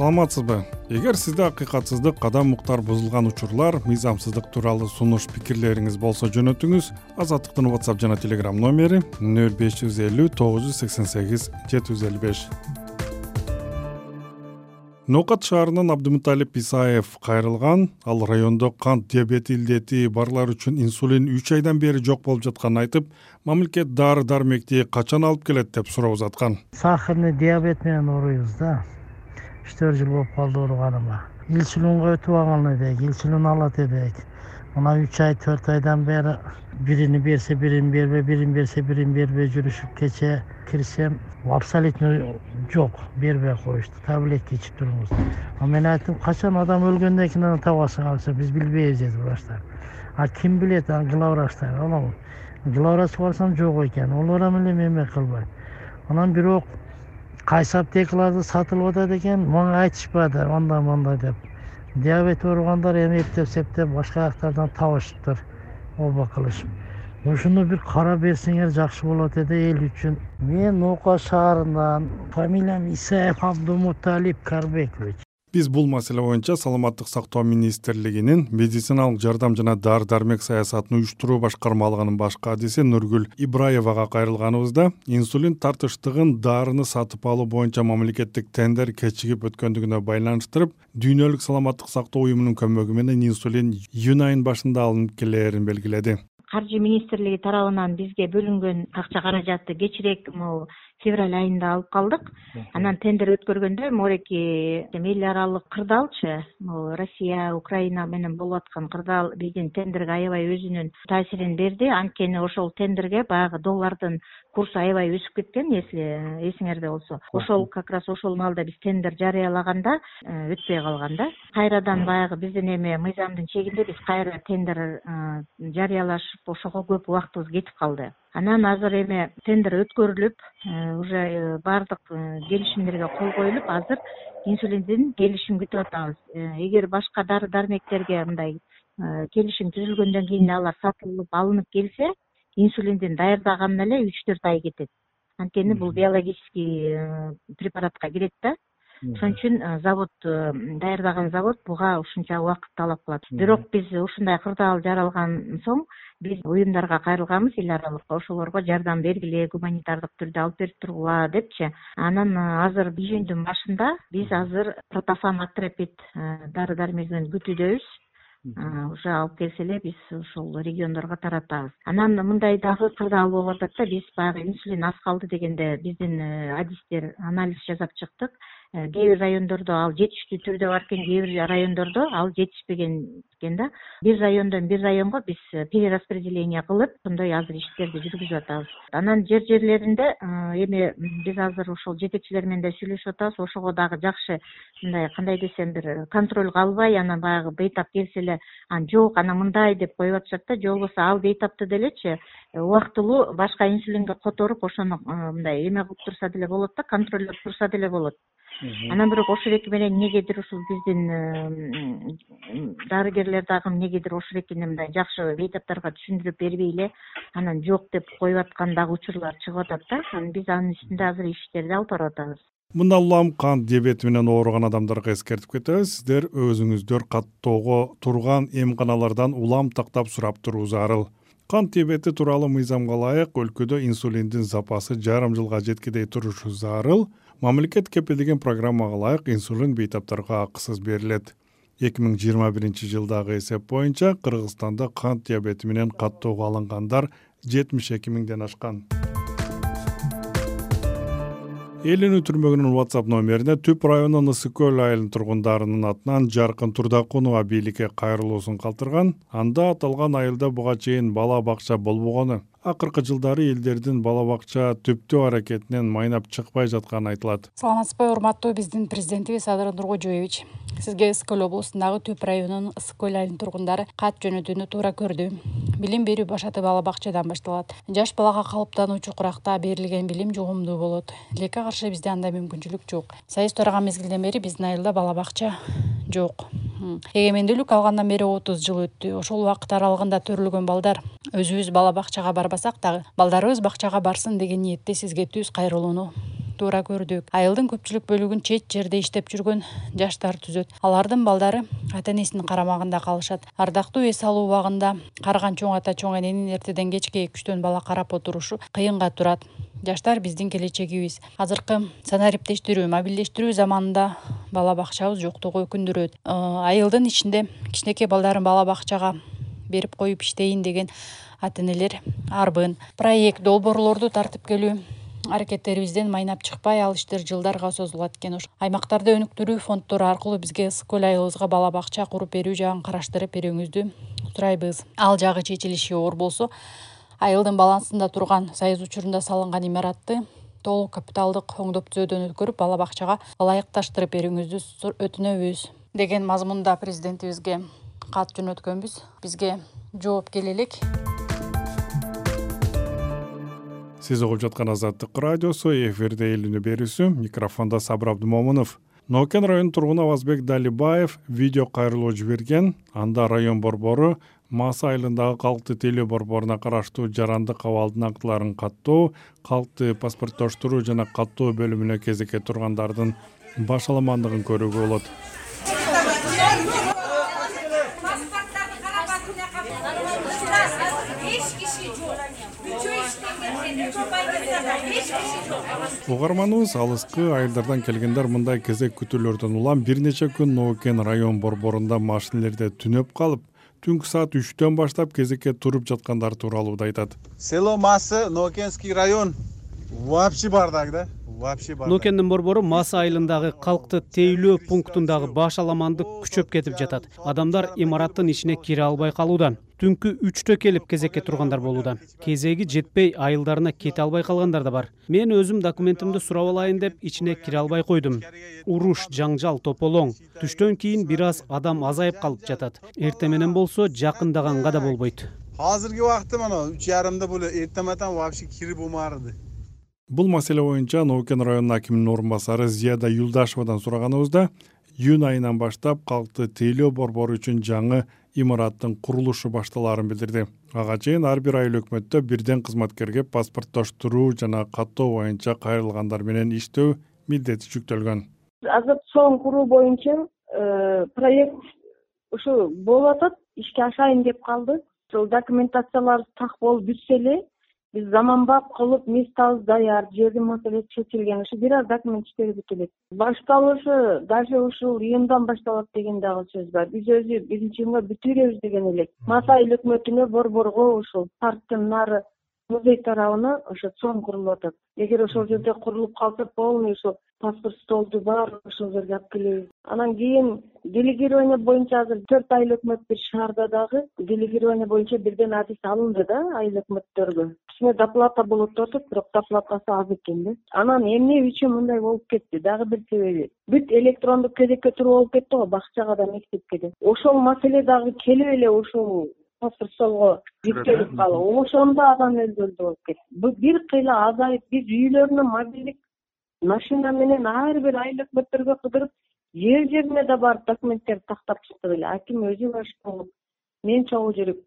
саламатсызбы? Эгер сизде акыйкатсыздык кадам уктар бузулган учурлар мыйзамсыздык тууралуу сунуш пикирлериңиз болсо жөнөтүңүз азаттыктын whatsapp жана telegram номери нөл беш жүз элүү тогуз жүз сексен сегиз жети жүз элүү беш. Ноокат шаарынан абдымуталип исаев кайрылган ал райондо кант диабети илдети барлар үчүн инсулин үч айдан бери жок болуп жатканын айтып мамлекет дары дармекти качан алып келет деп суроо узаткан. Сахарный диабет менен ооруйбуз да үч төрт жыл болуп калды ооруганыма инсулинге өтүп алган элек инсулин алат элек мына үч ай төрт айдан бери бирини берсе бирин бербей бирин берсе бирин бербей жүрүшүп кечээ кирсем абсолютно жок бербей коюшту таблетка ичип туруңуз. А мен айттым качан адам өлгөндөн кийин анан табасың алса биз билбейбиз деди врачтар а ким билет анан главврачтар анан главврачка барсам жок экен олорам эле эме кылбайт анан бирок кайсы аптекаларда сатылып атат экен мага айтышпады андай мындай деп. Диабет ооругандар эми эптеп септеп башка жактардан табышыптыр ооба кылышып ушуну бир карап берсеңер жакшы болот эди эл үчүн. Мен ноокат шаарынан фамилиям исаев абдумуталип карбекович биз бул маселе боюнча саламаттык сактоо министрлигинин медициналык жардам жана дары дармек саясатын уюштуруу башкармалыгынын баш кадиси нургүл ибраевага кайрылганыбызда инсулин тартыштыгын даарыны сатып алуу боюнча мамлекеттик тендер кечигип өткөндүгүнө байланыштырып дүйнөлүк саламаттык сактоо уюмунун көмөгү менен инсулин июнь айынын башында алынып келээрин белгиледи. Каржы министрлиги тарабынан бизге бөлүнгөн акча каражатты кечирээк могу февраль айында алып калдык. Анан тендер өткөргөндө могуреки эл аралык кырдаалчы могу россия украина менен болуп аткан кырдаал биздин тендерге аябай өзүнүн таасирин берди. Анткени ошол тендерге баягы доллардын курсу аябай өсүп кеткен если эсиңерде болсо. Ошол как раз ошол маалда биз тендер жарыялаганда э, өтпөй калган да кайрадан баягы биздин эми мыйзамдын чегинде биз кайра тендер э, жарыялашып ошого көп убактыбыз кетип калды анан азыр эми тендер өткөрүлүп э, уже э, баардык э, келишимдерге кол коюлуп азыр инсулиндин келишимин күтүп атабыз. Эгер башка дары дармектерге мындай келишим түзүлгөндөн кийин алар сатылып алынып келсе инсулиндин даярдаганына эле үч төрт ай кетет. Анткени бул биологический препаратка кирет да ошон үчүн завод даярдаган завод буга ушунча убакыт талап кылат. Бирок биз ушундай кырдаал жаралган соң биз уюмдарга кайрылганбыз эл аралык ошолорго жардам бергиле гуманитардык түрдө алып берип тургула депчи. Анан азыр июньдун башында биз азыр протофан атрепит дары дармегин күтүүдөбүз. Уже алып келсе эле биз ушул региондорго таратабыз. Анан мындай дагы кырдаал болуп атат да биз баягы инсулин аз калды дегенде биздин э, адистер анализ жасап чыктык. Э, кээ бир райондордо ал жетиштүү түрдө бар экен кээ бир райондордо ал жетишпеген экен да. Бир райондон бир районго биз э, перераспределение кылып ошондой азыр иштерди жүргүзүп атабыз. Анан жер жерлеринде э, эми биз азыр ошол жетекчилер менен да сүйлөшүп атабыз. Ошого дагы жакшы мындай кандай десем бир контролго албай анан баягы бейтап келсе эле анан жок анан мындай деп коюп атышат да. Же болбосо ал бейтапты делечи убактылуу башка инсулинге которуп ошону мындай эме кылып турса деле болот да контролдоп турса деле болот анан бирок ошол эки менен эмнегедир ушул биздин дарыгерлер дагы эмнегедир ошол экини мындай жакшы бейтаптарга түшүндүрүп бербей эле анан жок деп коюп аткан дагы учурлар чыгып атат да. Анан биз анын үстүндө азыр иштерди алып барып атабыз. Мындан улам кант диабети менен ооруган адамдарга эскертип кетебиз. Сиздер өзүңүздөр каттоого турган эмканалардан улам тактап сурап туруу зарыл кант диабети тууралуу мыйзамга ылайык өлкөдө инсулиндин запасы жарым жылга жеткидей турушу зарыл мамлекет кепилдеген программага ылайык инсулин бейтаптарга акысыз берилет. Эки миң жыйырма биринчи жылдагы эсеп боюнча кыргызстанда кант диабети менен каттоого алынгандар жетимиш эки миңден ашкан эл үнү түрмөгүнүн whatsapp номерине түп районунун ысык көл айылынын тургундарынын атынан жаркын турдакунова бийликке кайрылуусун калтырган анда аталган айылда буга чейин бала бакча болбогону акыркы жылдары элдердин бала бакча түптөө аракетинен майнап чыкпай жатканы айтылат. Саламатсызбы урматтуу биздин президентибиз садыр нуркожоевич сизге ысык көл облусундагы түп районунун ысык көл айылынын тургундары кат жөнөтүүнү туура көрдү. Билим берүү башаты бала бакчадан башталат. Жаш балага калыптануучу куракта берилген билим жугумдуу болот. Тилекке каршы бизде андай мүмкүнчүлүк жок. Союз тараган мезгилден бери биздин айылда бала бакча жок эгемендүүлүк алгандан бери отуз жыл өттү. Ошол убакыт аралыгында төрөлгөн балдар өзүбүз бала бакчага барбасак дагы балдарыбыз бакчага барсын деген ниетте сизге түз кайрылууну туура көрдүк. Айылдын көпчүлүк бөлүгүн чет жерде иштеп жүргөн жаштар түзөт. Алардын балдары ата энесинин карамагында калышат. Ардактуу эс алуу убагында карыган чоң ата чоң эненин эртеден кечке эки үчтөн бала карап отурушу кыйынга турат жаштар биздин келечегибиз. Азыркы санариптештирүү мобилдештирүү заманында бала бакчабыз жоктугу өкүндүрөт. Э, айылдын ичинде кичинекей балдарын бала бакчага берип коюп иштейин деген ата энелер арбын. Проект долбоорлорду тартып келүү аракеттерибизден майнап чыкпай ал иштер жылдарга созулат экен. Ошо аймактарда өнүктүрүү фонддору аркылуу бизге ысык көл айылыбызга бала бакча куруп берүү жагын караштырып берүүңүздү сурайбыз. Ал жагы чечилиши оор болсо айылдын балансында турган союз учурунда салынган имаратты толук капиталдык оңдоп түзөөдөн өткөрүп бала бакчага ылайыкташтырып берүүңүздү өтүнөбүз деген мазмунда президентибизге кат жөнөткөнбүз бизге жооп келе элек сиз угуп жаткан азаттык радиосу эфирде эл үнү берүүсү микрофондо сабыр абдымомунов. Нокен районунун тургуну авазбек далибаев видео кайрылуу жиберген анда район борбору маса айылындагы калкты тейлөө борборуна караштуу жарандык абалдын актыларын каттоо калкты паспорттоштуруу жана каттоо бөлүмүнө кезекке тургандардын баш аламандыгын көрүүгө болот. Угарманыбыз алыскы айылдардан келгендер мындай кезек күтүүлөрдөн улам бир нече күн ноокен район борборунда машинелерде түнөп калып түнкү саат үчтөн баштап кезекке туруп жаткандар тууралууда айтат. Село масы ноокенский район. Вообще бардак да вообще бардак. Ноокендин борбору масы айылындагы калкты тейлөө пунктундагы баш аламандык күчөп кетип жатат. Адамдар имараттын ичине кире албай калууда. Түнкү үчтө келип кезекке тургандар болууда. Кезеги жетпей айылдарына кете албай калгандар да бар. Мен өзүм документимди сурап алайын деп ичине кире албай койдум. Уруш жаңжал тополоң. Түштөн кийин бир аз адам азайып калып жатат. Эртең менен болсо жакындаганга да болбойт. Азыркы убакта мына үч ярымда бул эртематан вообще кирип болмаарды бул маселе боюнча ноокен районунун акиминин орун басары зияда юлдашевадан сураганыбызда июнь айынан баштап калкты тейлөө борбору үчүн жаңы имараттын курулушу башталаарын билдирди. Ага чейин ар бир айыл өкмөттө бирден кызматкерге паспорттоштуруу жана каттоо боюнча кайрылгандар менен иштөө милдети жүктөлгөн. Азыр чоң куруу боюнча э, проект ушу болуп атат ишке ашайын деп калды. Ушул документациялар так болуп бүтсө эле биз заманбап кылып местабыз даяр жердин маселеси чечилген ушу бир аз документ иштери элек башталышы даже ушул июндан башталат деген дагы сөз бар. Биз өзү биринчи июнга бүтүрө беребиз деген элек. Мас өкмөтүнө борборго ушул парктын нары музей тарабына ошо чоң курулуп атат. Эгер ошол жерде курулуп калса полный ошо паспорт столду баарын ошол жерге алып келебиз. Анан кийин делегирование боюнча азыр төрт айыл өкмөт бир шаарда дагы делегирование боюнча бирден адис алынды да айыл өкмөттөргө кичине доплата болот деп атат бирок доплатасы аз экен да. Анан эмне үчүн мындай болуп кетти? Дагы бир себеби. Бүт электрондук кезекке туруу болуп кетти го бакчага да мектепке да ошол маселе дагы келип эле ушул паспорт столго жүктөлүп калып ошондо адам өлгөлдүү болуп кетти. Бир кыйла азайып биз үйлөрүнө мобилдик машина менен ар бир айыл өкмөттөргө кыдырып жер жерине да барып документтерди тактап чыктык эле. Аким өзү баш болуп мен чогуу жүрүп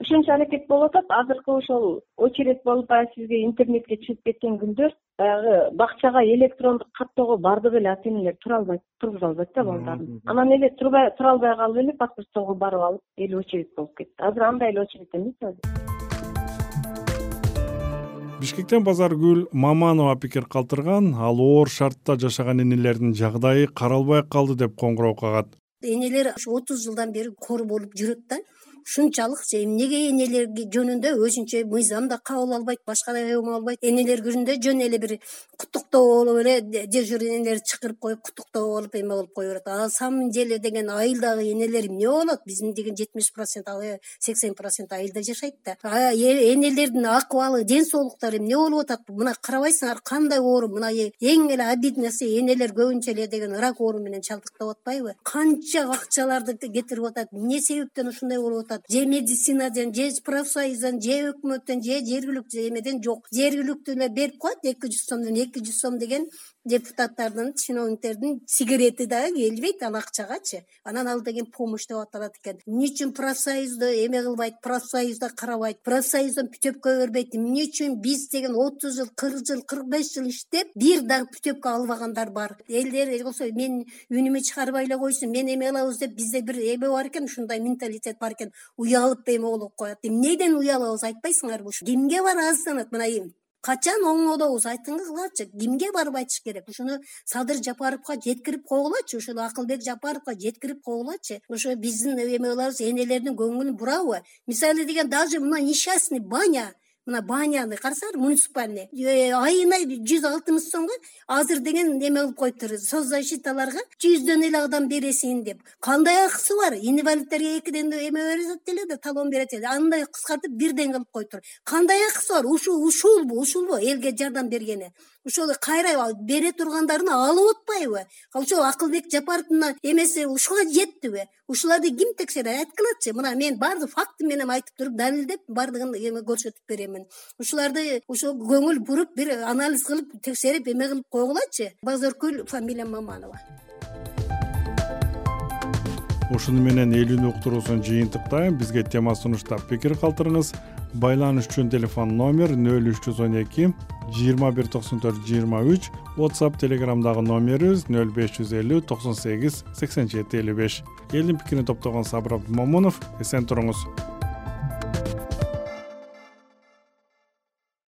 ошончо аракет болуп атат. Азыркы ошол очередь болуп баягы сизге интернетке чыгып кеткен күндөр баягы бакчага электрондук каттоого бардык эле ата энелер тура албайт тургуза албайт да балдарын анан эле тура албай калып эле паспорт столго барып алып эл очередь болуп кетти. Азыр андай эле очередь эмес азыр бишкектен базаргүл маманова пикир калтырган. Ал оор шартта жашаган энелердин жагдайы каралбай калды деп коңгуроо кагат энелер ушу отуз жылдан бери кор болуп жүрөт да ушунчалык эмнеге энелер жөнүндө өзүнчө мыйзам да кабыл албайт башка да эме болбойт энелер күнүндө жөн эле бир куттуктоо болуп эле дежурный энелерди чакырып коюп куттуктоо болуп эме болуп кое берет. А самом деле деген айылдагы энелер эмне болот? Биздин деген жетимиш процент ал сексен процент айылда жашайт да. Энелердин акыбалы ден соолуктары эмне болуп атат? Мына карабайсыңар кандай оору мына эң эле обидныйсы энелер көбүнчө эле деген рак оору менен жабдыктап атпайбы. Канча акчаларды кетирип атат? Эмне себептен ушундай болуп атат же медицинадан же профсоюздан же өкмөттөн же жергиликтүү эмеден жок. Жергиликтүү эле берип коет эки жүз сомдон эки жүз сом деген депутаттардын чиновниктердин сигарети дагы келбейт ал акчагачы. Анан ал деген помощь деп аталат экен. Эмне үчүн профсоюзду эме кылбайт профсоюзда карабайт профсоюздон путевка бербейт эмне үчүн биз деген отуз жыл кырк жыл кырк беш жыл иштеп бир дагы путевка албагандар бар. Элдер болсо мен үнүмө чыгарбай эле койсун мен эме кылабыз деп бизде бир эме бар экен ушундай менталитет бар экен. Уялып эме болуп коет. Эмнеден уялабыз айтпайсыңарбы кимге барып азыктанат мына качан оңолобуз айтыңызларчы кимге барып айтыш керек? Ушуну садыр жапаровго жеткирип койгулачы ушул акылбек жапаровго жеткирип койгулачы ошо биздин эме кылабыз энелердин көңүлүн бурабы мисалы деген даже мына несчастный баня мына баняны карасаңар муниципальный. Э, айына жүз алтымыш сомго азыр деген неме кылып коюптур. Соцзащиталарга жүздөн эле адам бересиң деп. Кандай акысы бар? Инвалидтерге экиден эме берет эле да талон берет эле андай кыскартып бирден кылып коюптур. Кандай акысы бар? Ушул ушулбу ушулбу элге жардам бергени ошол кайра бере тургандарын алып атпайбы ошол акылбек жапаровдун эмеси ушуга жеттиби? Ушуларды ким текшерет айткылачы мына мен баардык факты менен айтып туруп далилдеп баардыгын эме көрсөтүп беремин. Ушуларды ошо көңүл буруп бир анализ кылып текшерип эме кылып койгулачы. Базаркүл фамилиям маманова. Ушуну менен эл үн уктуруусун жыйынтыктайм. Бизге тема сунуштап пикир калтырыңыз байланыш үчүн телефон номер нөл үч жүз он эки жыйырма бир токсон төрт жыйырма үч. Whatsapp телеграмдагы номерибиз нөл беш жүз элүү токсон сегиз сексен жети элүү беш. Элдин пикирин топтогон сабыр абдымомунов эсен туруңуз